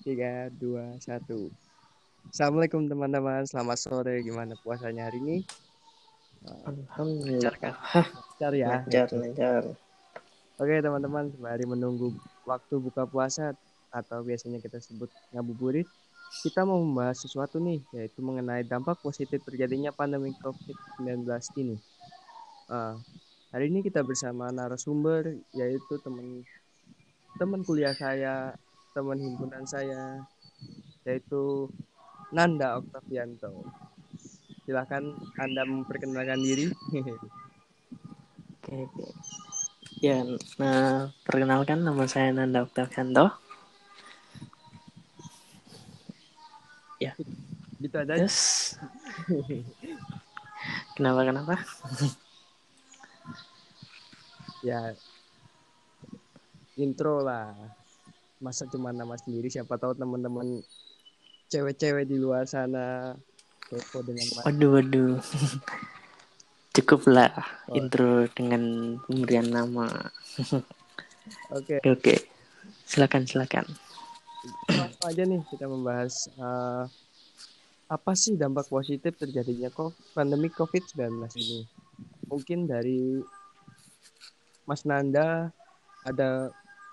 Tiga, dua, satu. Assalamualaikum teman-teman. Selamat sore. Gimana puasanya hari ini? Alhamdulillah. Lancar ya. Lancar, lancar. Oke teman-teman, sembari menunggu waktu buka puasa atau biasanya kita sebut ngabuburit, kita mau membahas sesuatu nih, yaitu mengenai dampak positif terjadinya pandemi COVID-19 ini. Uh, hari ini kita bersama narasumber, yaitu teman teman kuliah saya, teman himpunan saya, yaitu Nanda Oktavianto. Silahkan Anda memperkenalkan diri. Oke, oke. Ya, nah, perkenalkan nama saya Nanda Oktavianto. Ya. Gitu aja. Terus, kenapa, kenapa? ya, intro lah. Masa cuma nama sendiri, siapa tahu teman-teman cewek-cewek di luar sana kepo dengan mas. Waduh, waduh. Cukuplah Oh. intro dengan pemberian nama. Oke, Oke, oke. Silakan, silakan. langsung aja nih kita membahas eh, apa sih dampak positif terjadinya kok pandemi COVID-19 ini. Mungkin dari Mas Nanda ada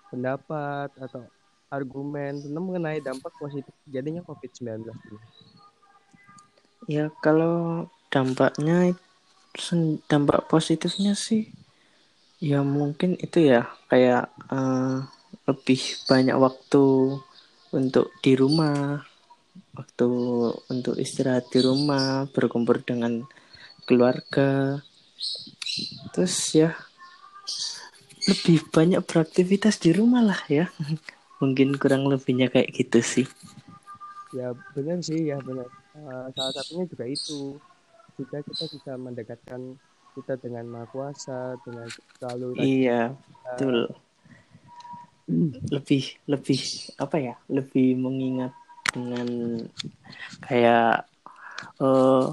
pendapat atau argumen tentang mengenai dampak positif terjadinya COVID-19 ini. Ya, kalau dampaknya dampak positifnya sih ya mungkin itu ya kayak eh, lebih banyak waktu untuk di rumah, waktu untuk istirahat di rumah, berkumpul dengan keluarga. Terus ya lebih banyak beraktivitas di rumah lah ya. Mungkin kurang lebihnya kayak gitu sih. Ya benar sih, ya benar. Eh, salah satunya juga itu. Juga kita bisa mendekatkan kita dengan Maha Kuasa, dengan selalu Iya, betul. Lebih lebih apa ya? Lebih mengingat dengan kayak eh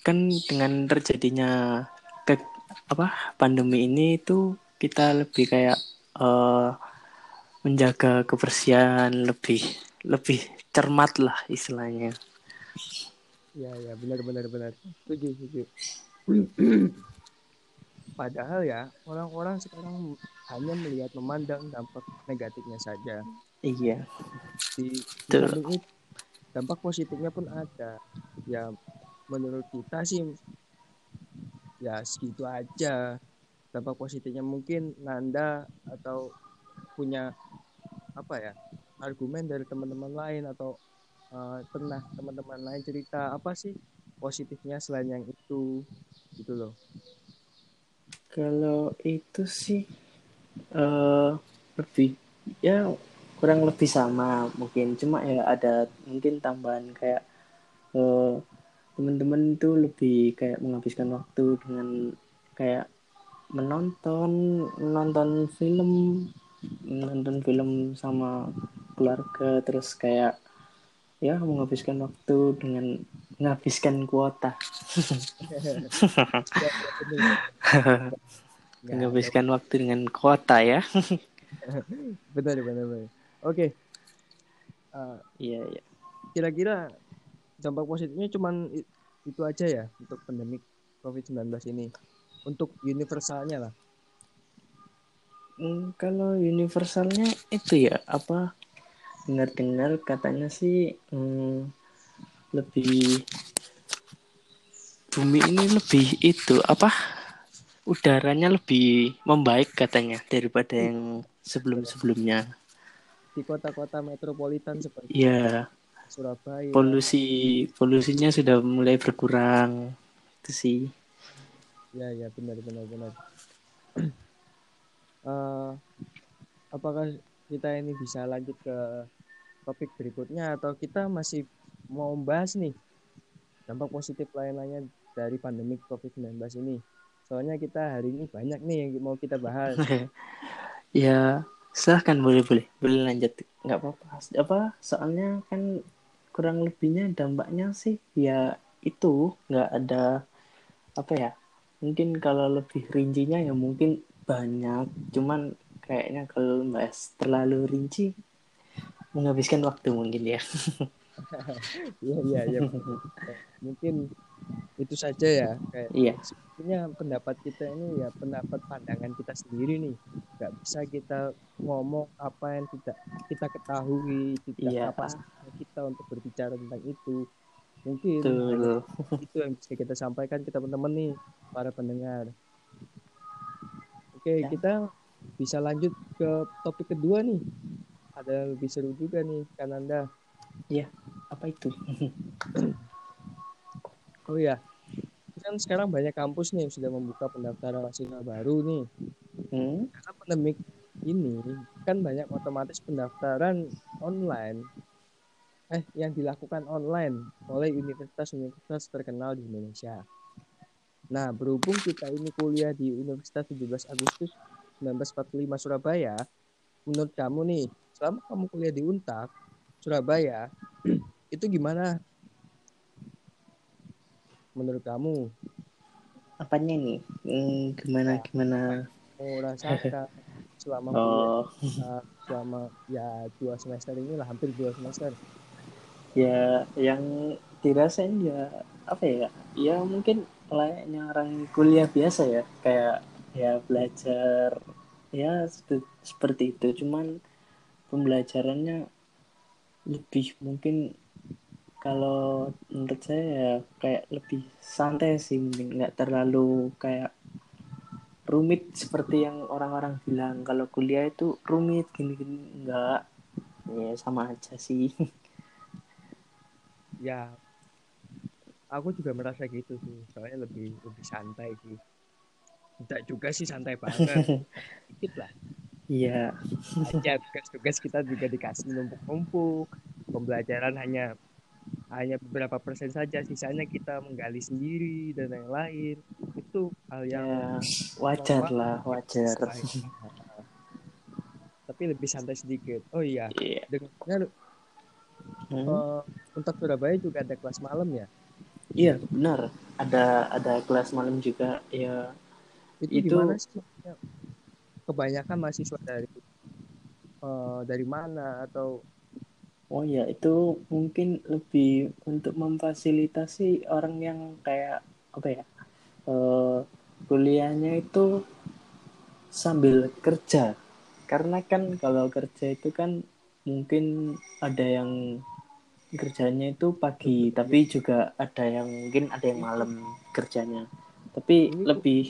kan dengan terjadinya ke apa pandemi ini itu kita lebih kayak eh menjaga kebersihan lebih lebih cermat lah istilahnya. Ya, ya, benar, benar, benar. Setuju, setuju. Padahal ya, orang-orang sekarang hanya melihat memandang dampak negatifnya saja. Iya, Di, di dampak positifnya pun ada. Ya, menurut kita sih, ya segitu aja. Dampak positifnya mungkin Nanda atau punya apa ya argumen dari teman-teman lain atau eh, pernah teman-teman lain cerita apa sih positifnya selain yang itu gitu loh. Kalau itu sih eh lebih ya kurang lebih sama mungkin cuma ya ada mungkin tambahan kayak eh teman-teman itu lebih kayak menghabiskan waktu dengan kayak menonton menonton film menonton film sama keluarga terus kayak ya menghabiskan waktu dengan menghabiskan kuota Ya, bener. Ya, menghabiskan waktu dengan kuota ya benar benar benar. Oke. Eh, iya iya kira-kira dampak positifnya cuman i- itu aja ya untuk pandemi COVID-19 ini. Untuk universalnya lah. Hmm, kalau universalnya itu ya apa dengar-dengar katanya sih hmm, lebih bumi ini lebih itu apa udaranya lebih membaik katanya daripada yang sebelum-sebelumnya. Di kota-kota metropolitan seperti Ya Surabaya. polusi polusinya sudah mulai berkurang itu sih. Ya, ya, benar, benar, benar. Eh, apakah kita ini bisa lanjut ke topik berikutnya? Atau kita masih mau bahas nih dampak positif lain-lainnya dari pandemi COVID-19 ini? Soalnya kita hari ini banyak nih yang mau kita bahas. ya silahkan boleh boleh. Boleh lanjut. Nggak apa-apa. Apa? Soalnya kan kurang lebihnya dampaknya sih ya itu nggak ada apa ya mungkin kalau lebih rincinya ya mungkin banyak cuman kayaknya kalau bahas terlalu rinci menghabiskan waktu mungkin ya. Iya iya iya. Mungkin itu saja ya kayak Iya. sebenarnya pendapat kita ini ya pendapat pandangan kita sendiri nih nggak bisa kita ngomong apa yang tidak kita ketahui tidak Iya. kapasitas kita untuk berbicara tentang itu mungkin Betul. itu yang bisa kita sampaikan ke teman-teman nih para pendengar oke Ya. kita bisa lanjut ke topik kedua nih ada yang lebih seru juga nih Kananda Iya. Apa itu? oh ya kan sekarang banyak kampus nih yang sudah membuka pendaftaran mahasiswa baru nih Hmm? karena pandemik ini kan banyak otomatis pendaftaran online eh yang dilakukan online oleh universitas-universitas terkenal di Indonesia. Nah, berhubung kita ini kuliah di Universitas 17 Agustus 1945 Surabaya, menurut kamu nih, selama kamu kuliah di Untak Surabaya, itu gimana? Menurut kamu, Apanya nih? Hmm, gimana gimana? mau rasakan selama kuliah Oh, uh, selama ya dua semester inilah hampir dua semester ya yang dirasain ya apa ya? Ya mungkin layaknya orang kuliah biasa ya, kayak ya belajar ya sep- seperti itu. Cuman pembelajarannya lebih mungkin kalau menurut saya ya kayak lebih santai sih mending nggak terlalu kayak rumit seperti yang orang-orang bilang. Kalau kuliah itu rumit gini-gini enggak ya sama aja sih. Ya aku juga merasa gitu sih soalnya lebih lebih santai sih. Tidak juga sih santai banget. Dikit lah. Iya. Ya tugas-tugas kita juga dikasih numpuk-numpuk. Pembelajaran hanya hanya beberapa persen saja. Sisanya kita menggali sendiri dan yang lain. Itu hal yang ya wajar lah wajar. Tapi lebih santai sedikit. Oh iya iya. dengar. Hmm, eh, untuk Surabaya juga ada kelas malam ya iya benar. Ada ada kelas malam juga ya. Itu, Itu- gimana sih? Kebanyakan mahasiswa dari eh, dari mana atau? Oh ya, itu mungkin lebih untuk memfasilitasi orang yang kayak apa ya, eh, kuliahnya itu sambil kerja. Karena kan kalau kerja itu kan mungkin ada yang kerjanya itu pagi, tapi juga ada yang mungkin ada yang malam kerjanya. Tapi Ini lebih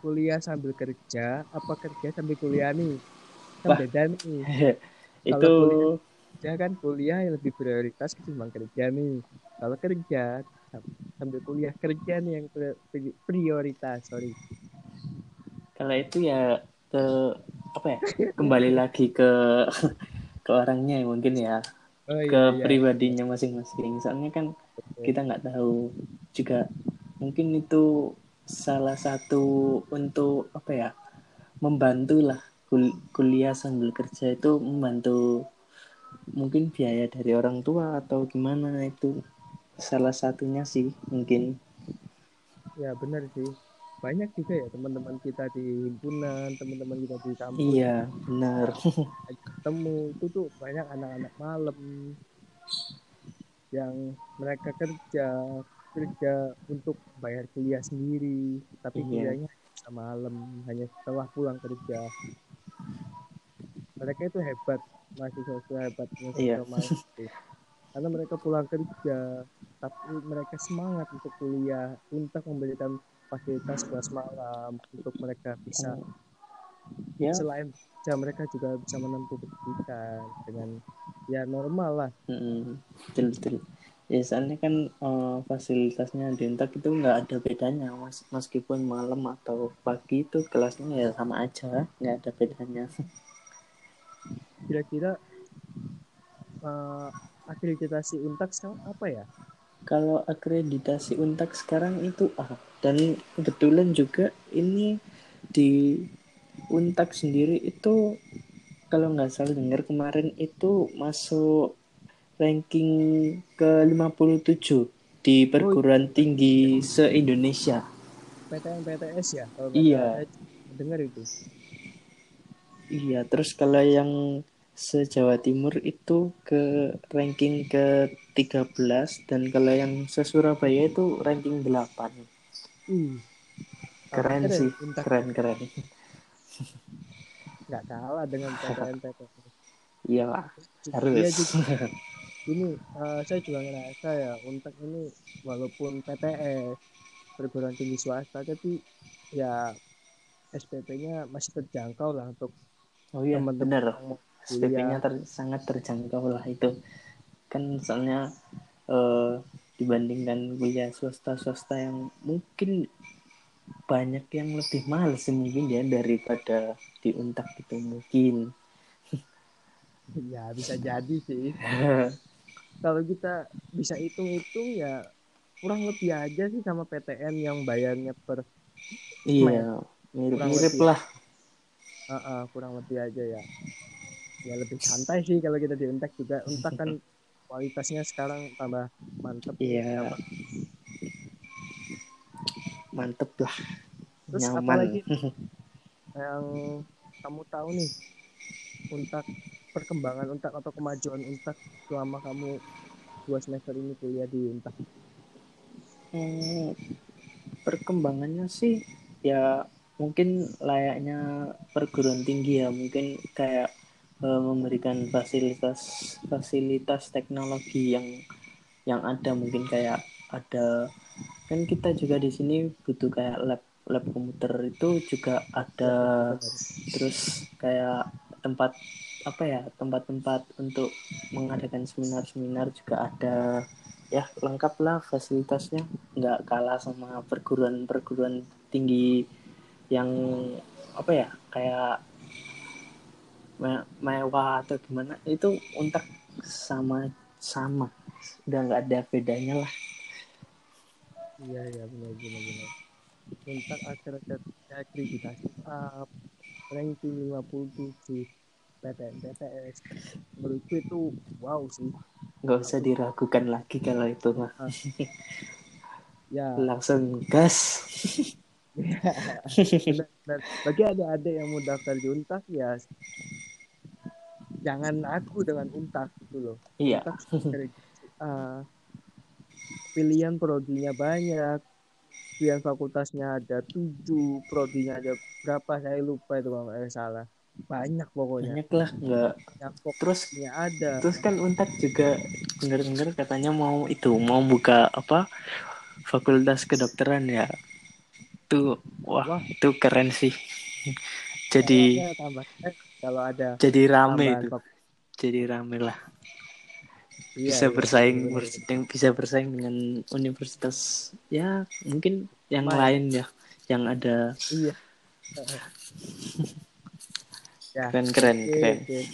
kuliah sambil kerja apa kerja sambil kuliah nih? Kan beda nih. Itu kerja kan kuliah yang lebih prioritas ketimbang kerja nih. Kalau kerja sambil kuliah kerja nih yang pri- pri- prioritas sorry. Kalau itu ya ke apa ya? Kembali lagi ke ke orangnya mungkin ya oh ke iya iya pribadinya masing-masing. Soalnya kan kita nggak tahu juga mungkin itu salah satu untuk apa ya membantu lah kul- kuliah sambil kerja itu membantu mungkin biaya dari orang tua atau gimana itu salah satunya sih mungkin. Ya benar sih banyak juga ya teman-teman kita di himpunan teman-teman kita di kampus. Iya benar. Ketemu. Itu tuh banyak anak-anak malam yang mereka kerja kerja untuk bayar kuliah sendiri tapi Iya. kuliahnya malam hanya setelah pulang kerja. Mereka itu hebat mahasiswa itu hebat mahasiswa Iya. mahasiswa. Karena mereka pulang kerja tapi mereka semangat untuk kuliah untuk memberikan fasilitas kelas malam untuk mereka bisa ya. Selain kerja mereka juga bisa menempuh pendidikan dengan ya normal lah. Mm, betul betul. Ya soalnya kan eh, fasilitasnya di Untak itu nggak ada bedanya mas. Meskipun malam atau pagi itu kelasnya ya sama aja nggak ada bedanya. Kira-kira eh, akreditasi untak sekarang apa ya kalau akreditasi Untak sekarang itu A dan kebetulan juga ini di Untak sendiri itu kalau nggak salah dengar kemarin itu masuk ranking ke 57 di perguruan tinggi se-Indonesia. PTN PTS ya kalau Iya. saya dengar itu Iya, terus kalau yang se-Jawa Timur itu ke ranking ke 13 dan kalau yang se-Surabaya itu ranking 8. Ih, tambah Keren keren sih, Untak keren keren. nggak kalah dengan PTN PTN. Iya lah, Iya harus. juga. Ini eh, saya juga ngerasa ya Untak ini walaupun PTS perguruan tinggi swasta tapi ya SPP-nya masih terjangkau lah untuk Oh iya, teman-teman SPP-nya ter- sangat terjangkau lah itu. Kan soalnya eh, dibandingkan kuliah swasta-swasta yang mungkin banyak yang lebih mahal sih mungkin ya daripada di Untak itu mungkin. Ya bisa jadi sih. Kalau kita bisa hitung-hitung ya kurang lebih aja sih sama PTN yang bayarnya per iya, Kurang mirip-mirip lah. Ah, ah, kurang lebih aja ya. Ya lebih santai sih kalau kita di Untak juga. Untak kan kualitasnya sekarang tambah mantep. Iya, Tambah. mantep lah. Terus Nyaman. apalagi yang kamu tahu nih Untak perkembangan Untak atau kemajuan Untak selama kamu dua semester ini kuliah di Untak. Hmm, perkembangannya sih ya mungkin layaknya perguruan tinggi ya mungkin kayak eh, memberikan fasilitas fasilitas teknologi yang yang ada. Mungkin kayak ada kan kita juga di sini butuh kayak lab lab komputer itu juga ada. Terus kayak tempat apa ya tempat-tempat untuk mengadakan seminar-seminar juga ada. Ya lengkap lah fasilitasnya. Nggak kalah sama perguruan-perguruan tinggi yang apa ya kayak me- mewah atau gimana itu untuk sama sama. Udah nggak ada bedanya lah. Iya iya benar benar benar. Untak akreditasi akreditasi up ranking 57 PTN PTS menurutku itu wow sih. Nggak usah diragukan lagi kalau itu mah. Ya. Langsung gas. Bagi adik-adik yang mau daftar di Untak ya jangan aku dengan Untak gitu loh. Iya. Untak akreditasi A pilihan prodinya banyak. Pilihan fakultasnya ada tujuh prodinya ada berapa saya lupa itu kalau nggak salah. Banyak pokoknya. Banyak lah nggak. Terus ada. terus kan untak juga denger-denger katanya mau itu mau buka apa fakultas kedokteran ya. Tuh wah, Wah. itu keren sih. Jadi tambah eh, kalau ada jadi rame itu. jadi rame lah. Iya, bisa iya, bersaing bers- yang bisa bersaing dengan universitas. Ya mungkin yang Main. lain ya yang ada. Iya. Ya. Keren keren oke, keren.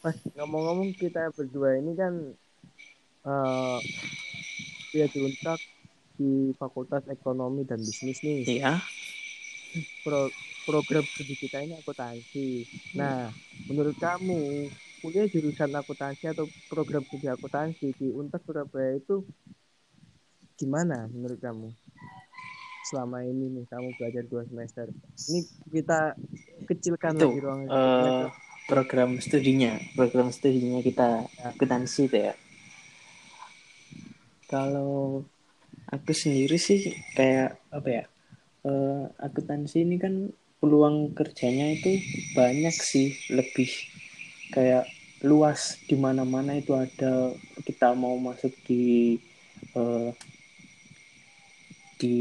Mas ngomong-ngomong kita berdua ini kan eh ya diuntak di Fakultas Ekonomi dan Bisnis nih. Iya. Pro- program studi kita ini akuntansi. Nah, menurut kamu kuliah jurusan akuntansi atau program studi akuntansi di Untak Surabaya itu gimana menurut kamu? Selama ini nih kamu belajar dua semester. Ini kita kecilkan itu lagi ruang ke program studinya program studinya kita Ya. akuntansi itu ya kalau aku sendiri sih kayak apa ya eh, akuntansi ini kan peluang kerjanya itu banyak sih lebih kayak luas di mana-mana itu ada kita mau masuk di eh, di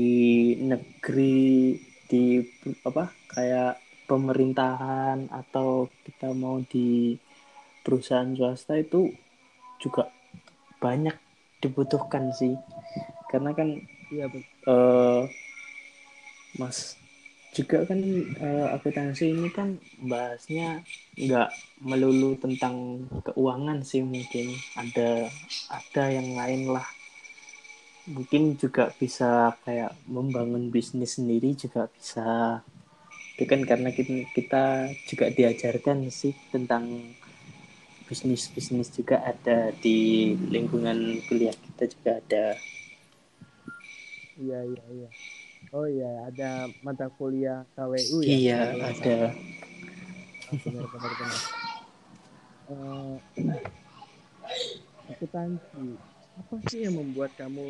negeri di apa kayak pemerintahan atau kita mau di perusahaan swasta itu juga banyak dibutuhkan sih karena kan betul. eh mas juga kan eh, akuntansi ini kan bahasnya nggak melulu tentang keuangan sih mungkin ada ada yang lain lah. Mungkin juga bisa kayak membangun bisnis sendiri juga bisa. Itu kan karena kita, kita juga diajarkan sih tentang bisnis bisnis juga ada di lingkungan kuliah kita juga ada. Iya iya iya. Oh iya ada mata kuliah KWU ya. iya ada salah. Ah, Benar benar benar. uh, akuntansi apa sih yang membuat kamu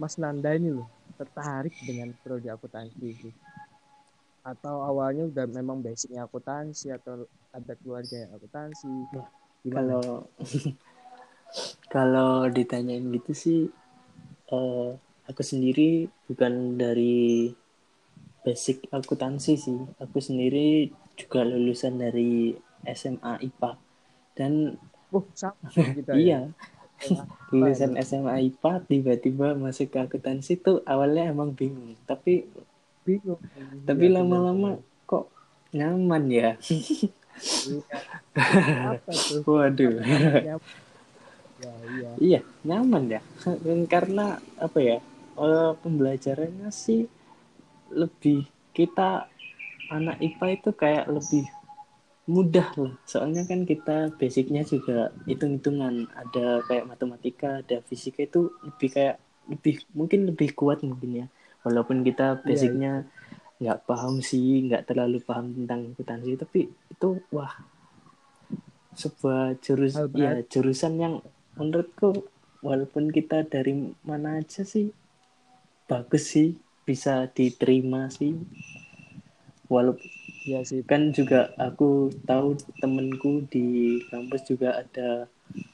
Mas Nanda ini loh tertarik dengan prodi akuntansi itu atau awalnya udah memang basicnya akuntansi atau ada keluarga yang akuntansi gimana? kalau kalau ditanyain gitu sih uh, aku sendiri bukan dari basic akuntansi sih. Aku sendiri juga lulusan dari SMA IPA dan oh sama kita iya. Ya. lulusan SMA IPA tiba-tiba masuk ke akuntansi tuh awalnya emang bingung. Tapi bingung. tapi iya, lama-lama kok nyaman ya? Iya. apa tuh? Waduh. Ya, iya. iya nyaman ya. Karena apa ya uh, pembelajarannya sih lebih kita anak IPA itu kayak lebih mudah lah. Soalnya kan kita basicnya juga hitung-hitungan. Ada kayak matematika ada fisika itu lebih kayak lebih mungkin lebih kuat mungkin ya. Walaupun kita iya, basicnya nggak yeah, yeah. paham sih nggak terlalu paham tentang akuntansi tapi itu wah sebuah jurus ya jurusan yang menurutku walaupun kita dari mana aja sih bagus sih bisa diterima sih. Walaupun ya sih kan juga aku tahu temenku di kampus juga ada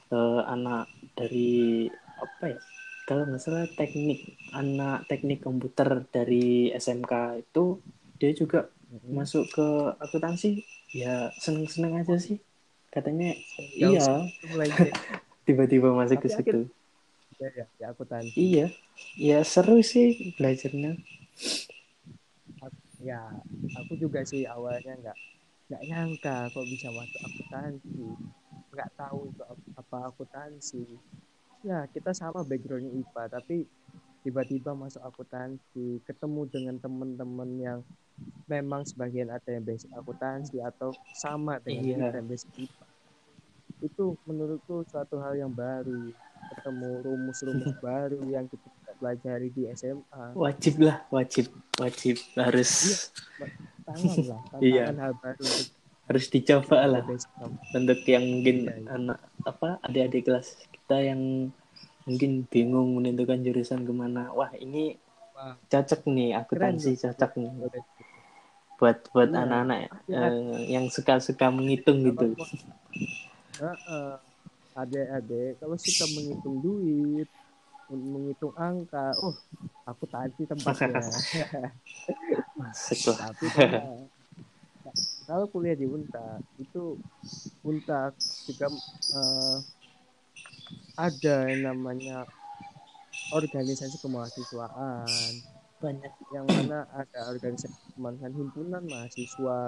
uh, anak dari apa ya kalau nggak salah teknik anak teknik komputer dari SMK itu dia juga hmm. masuk ke akuntansi. Ya seneng seneng aja sih. Katanya ya, iya. tiba-tiba masuk Tapi ke situ ya, ya, ya akuntansi iya. Ya seru sih belajarnya. Ya aku juga sih awalnya nggak nggak nyangka kok bisa masuk akuntansi. Nggak tahu itu apa akuntansi. Ya kita sama backgroundnya IPA tapi tiba-tiba masuk akuntansi ketemu dengan teman-teman yang memang sebagian ada yang basic akuntansi atau sama dengan iya. kita yang basic IPA itu menurutku suatu hal yang baru ketemu rumus-rumus baru yang kita pelajari di SMA wajib lah wajib wajib harus iya, tangan lah iya. hal baru untuk harus dicoba lah untuk yang mungkin iya, iya. anak apa adik-adik kelas kita yang mungkin bingung menentukan jurusan ke mana wah ini wah. cocok nih akuntansi cocok nih buat buat iya. anak-anak ya. uh, yang suka-suka menghitung gitu uh, uh, adik-adik kalau suka menghitung duit menghitung angka oh aku tadi tempatnya. Masuk lah. Tapi kalau kuliah di Unta itu Unta juga uh, ada yang namanya organisasi kemahasiswaan. Banyak. Yang mana ada organisasi kemahasiswaan himpunan mahasiswa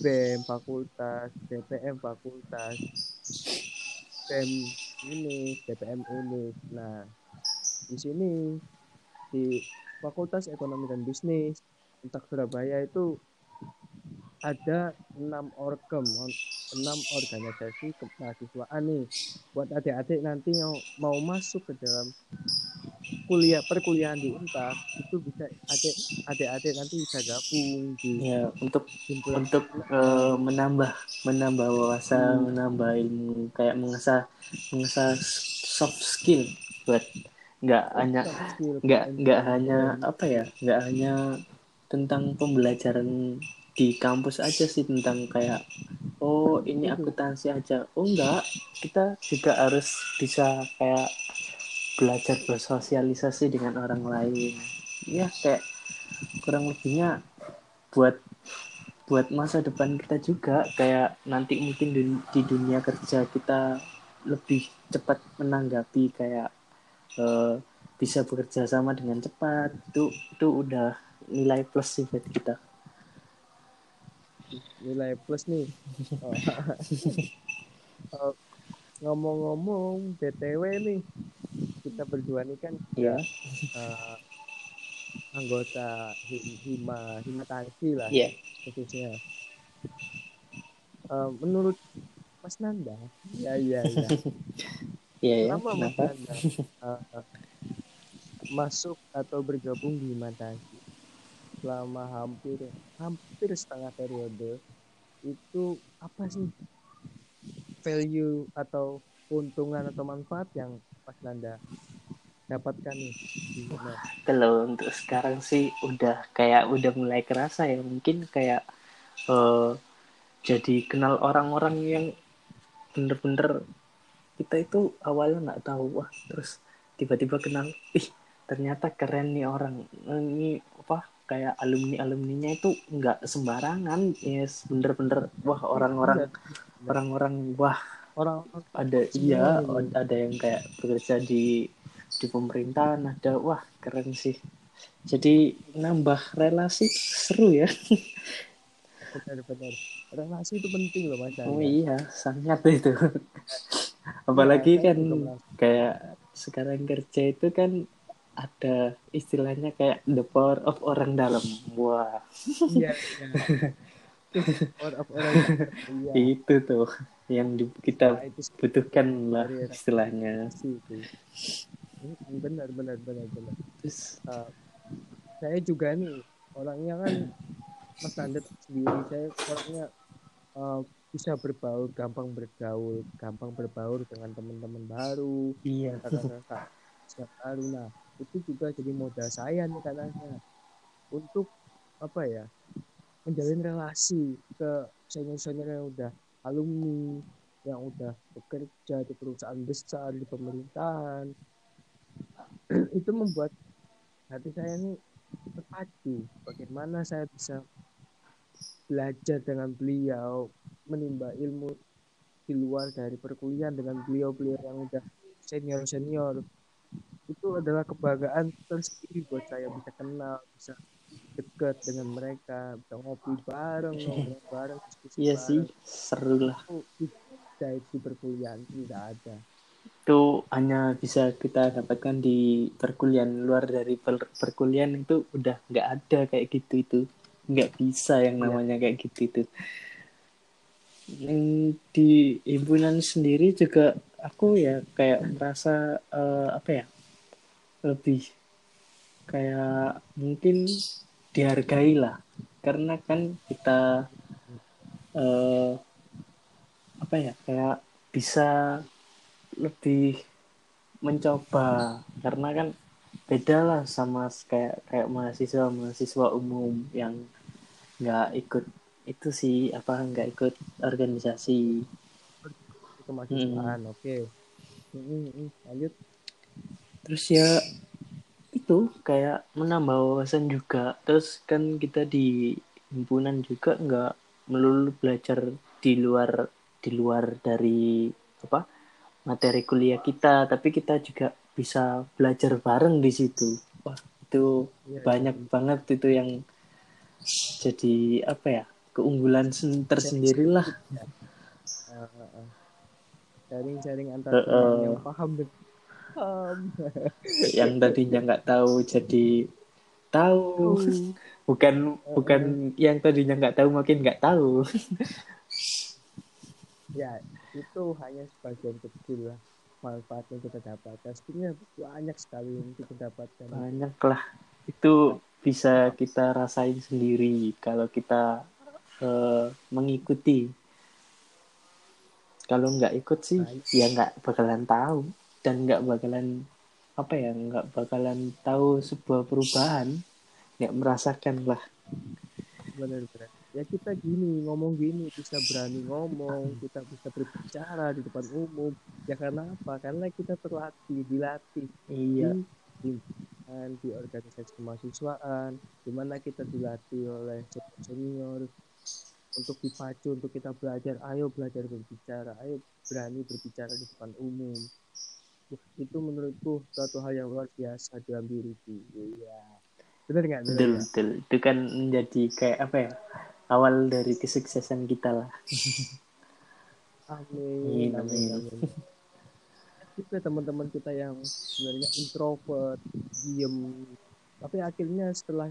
BEM fakultas BPM fakultas BEM ini BPM ini. Nah di sini di Fakultas Ekonomi dan Bisnis untuk Surabaya itu ada enam orgem enam organisasi kemahasiswaan nih. Buat adik-adik nanti yang mau masuk ke dalam kuliah perkuliahan di Unpad itu bisa adik adik-adik nanti bisa gabung di ya untuk untuk uh, menambah menambah wawasan hmm. menambah ilmu kayak mengasah mengasah soft skill buat nggak hanya nggak nggak hanya apa ya nggak hanya tentang pembelajaran di kampus aja sih tentang kayak oh ini akuntansi aja. Oh enggak kita juga harus bisa kayak belajar bersosialisasi dengan orang lain. Ya kayak kurang lebihnya buat buat masa depan kita juga. Kayak nanti mungkin di, di dunia kerja kita lebih cepat menanggapi kayak uh, bisa bekerja sama dengan cepat. Itu itu udah nilai plus sih buat kita. Nilai plus nih. Oh. oh, ngomong-ngomong btw nih kita berdua nih kan ya uh, anggota hima hima tangki lah yeah. khususnya uh, menurut Mas Nanda ya ya ya ya, ya. Kenapa Mas Nanda uh, uh, masuk atau bergabung di hima tangki selama hampir hampir setengah periode itu apa sih value atau keuntungan atau manfaat yang Mas Nanda dapatkan nih. Kalau untuk sekarang sih udah kayak udah mulai kerasa ya. Mungkin kayak uh, jadi kenal orang-orang yang bener-bener kita itu awalnya nggak tahu. Wah terus tiba-tiba kenal ih ternyata keren nih orang. Ini apa kayak alumni alumninya itu nggak sembarangan. Yes bener-bener wah orang-orang iya. orang-orang wah orang ada iya ada yang kayak bekerja di di pemerintahan ada wah keren sih. Jadi nambah relasi seru ya. Benar-benar relasi itu penting loh mas oh iya sangat itu. Apalagi ya, kan kayak sekarang kerja itu kan ada istilahnya kayak the power of orang dalam. Wah. Iya, iya. orang iya. itu tuh yang kita nah, butuhkan lah istilahnya. Benar benar benar benar. Terus? Uh, saya juga nih orangnya kan Mas Nandet sendiri. Saya orangnya uh, bisa berbaur gampang bergaul gampang berbaur dengan teman-teman baru. Iya. Kakak-kakak baru. Nah itu juga jadi modal saya nih katanya untuk apa ya menjalin relasi ke senior-senior yang udah alumni yang udah bekerja di perusahaan besar di pemerintahan. Itu membuat hati saya ini terpacu bagaimana saya bisa belajar dengan beliau menimba ilmu di luar dari perkuliahan dengan beliau-beliau yang udah senior-senior. Itu adalah kebanggaan tersendiri buat saya bisa kenal bisa dekat dengan mereka bisa ngopi bareng ngobrol bareng iya sih seru lah itu di perkuliahan tidak ada itu hanya bisa kita dapatkan di perkuliahan luar dari per perkuliahan itu udah nggak ada kayak gitu itu nggak bisa yang iya. namanya ya. kayak gitu itu yang di himpunan sendiri juga aku ya kayak merasa uh, apa ya lebih kayak mungkin dihargai lah karena kan kita uh, apa ya kayak bisa lebih mencoba. Karena kan beda lah sama kayak kayak mahasiswa mahasiswa umum yang nggak ikut itu sih apa nggak ikut organisasi. Kemahasiswaan hmm. oke. Okay. lanjut. Terus ya itu kayak menambah wawasan juga. Terus kan kita di himpunan juga nggak melulu belajar di luar di luar dari apa materi kuliah kita tapi kita juga bisa belajar bareng di situ. Wah itu ya, banyak ya. banget itu yang jadi apa ya keunggulan tersendiri lah sharing-sharing antar uh, uh, yang paham paham. Yang tadinya nggak tahu jadi tahu. Bukan bukan yang tadinya nggak tahu makin nggak tahu. Ya itu hanya sebagian kecil lah manfaat yang kita dapatkan. Sebenarnya banyak sekali yang kita dapatkan. Banyak lah. Itu bisa kita rasain sendiri kalau kita uh, mengikuti. Kalau nggak ikut sih Baik. ya nggak bakalan tahu dan nggak bakalan apa ya nggak bakalan tahu sebuah perubahan nggak merasakan lah. Benar-benar ya kita gini ngomong gini bisa berani ngomong kita bisa berbicara di depan umum. Ya karena apa? Karena kita terlatih dilatih. Iya. Di, di, di organisasi kemahasiswaan di mana kita dilatih oleh senior untuk dipacu untuk kita belajar ayo belajar berbicara ayo berani berbicara di depan umum itu menurutku suatu hal yang luar biasa dalam diriku iya. Benar nggak? Betul betul. Itu kan menjadi kayak apa ya awal dari kesuksesan kita lah. amin, amin, amin. Kita teman-teman kita yang sebenarnya introvert, diem, tapi akhirnya setelah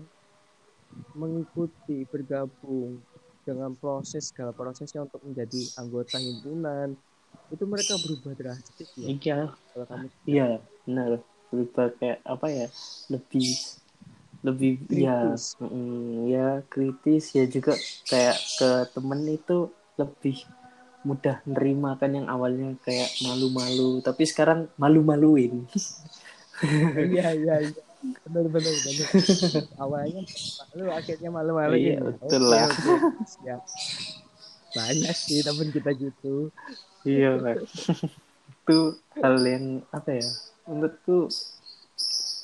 mengikuti bergabung dengan proses segala prosesnya untuk menjadi anggota himpunan itu mereka berubah drastis ya. Iya. Kalau kamu iya benar. Berubah kayak apa ya lebih lebih ya, kritis. ya mm, ya kritis. Ya juga kayak ke temen itu lebih mudah nerima kan yang awalnya kayak malu-malu. Tapi sekarang malu-maluin. Iya iya iya. Benar benar benar. Awalnya malu akhirnya malu malu Iya, betul lah. ya. Banyak sih temen kita gitu iya Pak. itu hal yang apa ya menurutku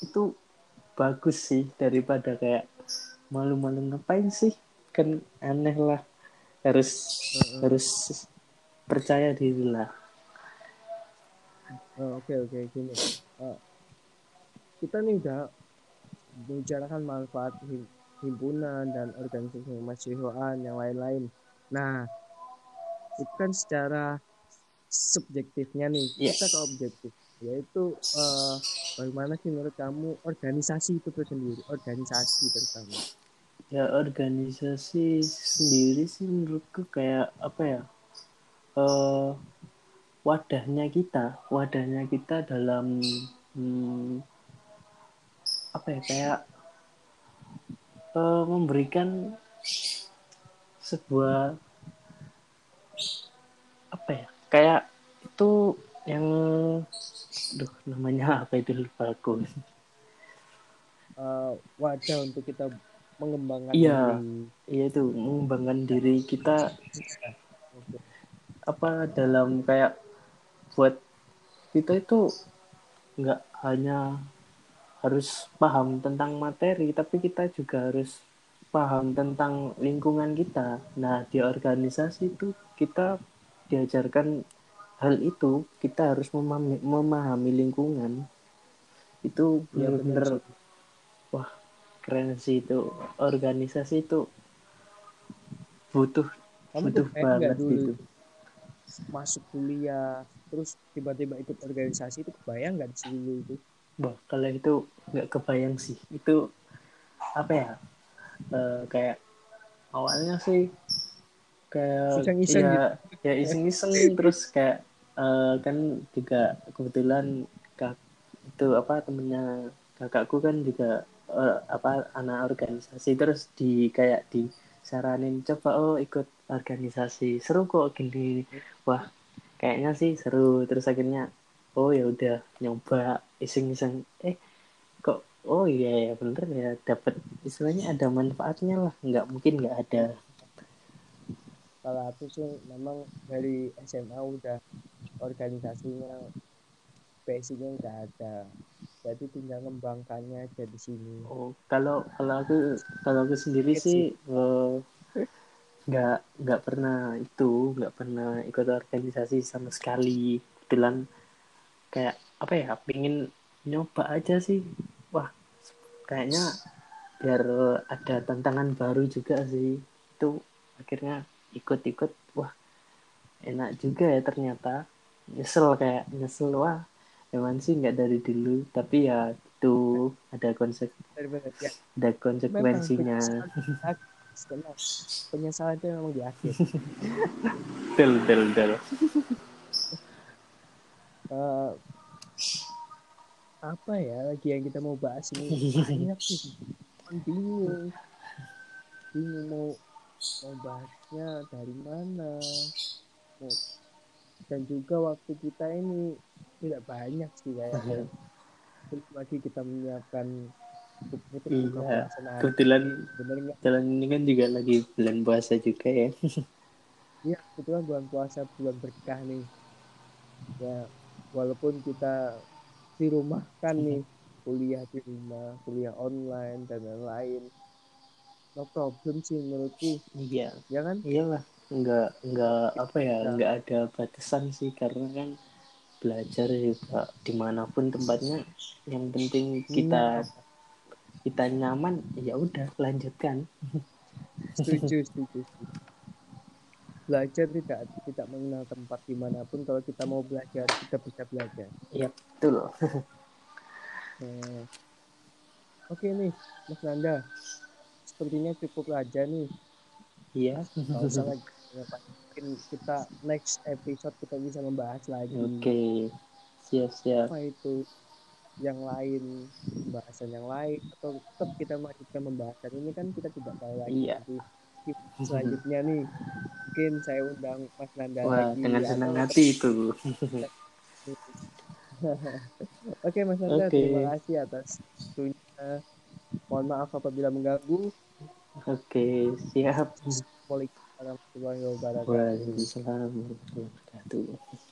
itu bagus sih daripada kayak malu-malu ngapain sih? Kan aneh lah. Harus harus percaya diri lah. Oh, oke oke gini. Eh, kita nih udah membicarakan manfaat him- himpunan dan organisasi kemahasiswaan yang lain-lain. Nah itu kan secara subjektifnya nih. Yes. kita ke objektif yaitu eh, bagaimana sih menurut kamu organisasi itu sendiri organisasi terutama? Ya organisasi sendiri sih menurutku kayak apa ya eh wadahnya kita. Wadahnya kita dalam hmm, apa ya kayak eh, memberikan sebuah apa ya kayak itu yang duh namanya apa itu lupa aku Eh, wadah untuk kita mengembangkan Iya. diri iya itu mengembangkan diri kita Oke. apa dalam kayak buat kita itu nggak hanya harus paham tentang materi tapi kita juga harus paham tentang lingkungan kita nah di organisasi itu kita diajarkan hal itu kita harus memahami, memahami lingkungan. Itu Iya, benar benar-benar wah keren sih itu. Organisasi itu butuh kamu butuh banget gitu. masuk kuliah terus tiba-tiba ikut organisasi itu kebayang nggak di sini itu? Wah, kalau itu nggak kebayang sih. Itu apa ya? Eh, kayak awalnya sih kayak Iseng-iseng ya, gitu. ya iseng-iseng terus kayak eh, kan juga kebetulan kak itu apa temennya kakakku kan juga eh, apa anak organisasi. Terus di kayak disaranin coba oh ikut organisasi. Seru kok gini. Wah kayaknya sih seru. Terus akhirnya oh ya udah nyoba iseng-iseng. Eh kok oh iya ya bener ya dapat istilahnya ada manfaatnya lah. Nggak mungkin nggak ada kalau aku sih memang dari SMA udah organisasinya basicnya nggak ada. Jadi tinggal ngembangkannya aja di sini. Oh kalau kalau aku kalau aku sendiri Kaget sih. eh, nggak nggak pernah itu nggak pernah ikut organisasi sama sekali. Kebetulan kayak apa ya pingin nyoba aja sih. Wah kayaknya biar ada tantangan baru juga sih. Itu akhirnya ikut-ikut wah enak juga ya ternyata. Nyesel kayak nyesel wah emang sih nggak dari dulu. Tapi ya itu ada konsep ya. ada memang konsekuensinya penyesalan, itu memang di akhir. Del del del. Eh, apa ya lagi yang kita mau bahas ini? Banyak sih. Bingung. Bingung mau mau bahasnya dari mana? Mau- dan juga waktu kita ini tidak banyak sih kayaknya terus lagi kita menyiapkan untuk untuk iya kebetulan jalan ini kan juga lagi bulan puasa juga ya. Iya, kebetulan bulan puasa bulan berkah nih. Ya, walaupun kita di rumah kan nih, kuliah di rumah, kuliah online dan lain-lain. No problem sih menurutku, iya ya kan? iyalah nggak nggak apa ya Nah. nggak ada batasan sih karena kan belajar juga di mana pun tempatnya yang penting kita Nah. kita nyaman ya udah lanjutkan Setuju, setuju. Belajar tidak tidak mengenal tempat di mana pun. Kalau kita mau belajar, kita bisa belajar. ya betul Nah, Oke nih, Mas Nanda. Sepertinya cukup aja nih. iya usah lagi. Mungkin kita next episode kita bisa membahas lagi. oke siap siap apa itu yang lain pembahasan yang lain atau tetap kita melanjutkan pembahasan ini kan kita tidak tahu lagi Iya. selanjutnya nih mungkin saya undang Mas Nanda Wah, lagi dengan senang atau hati itu. Oke Mas Nanda, Oke. terima kasih atas waktunya. Mohon maaf apabila mengganggu. Oke, siap. Assalamualaikum warahmatullahi wabarakatuh. Waalaikumsalam warahmatullahi wabarakatuh.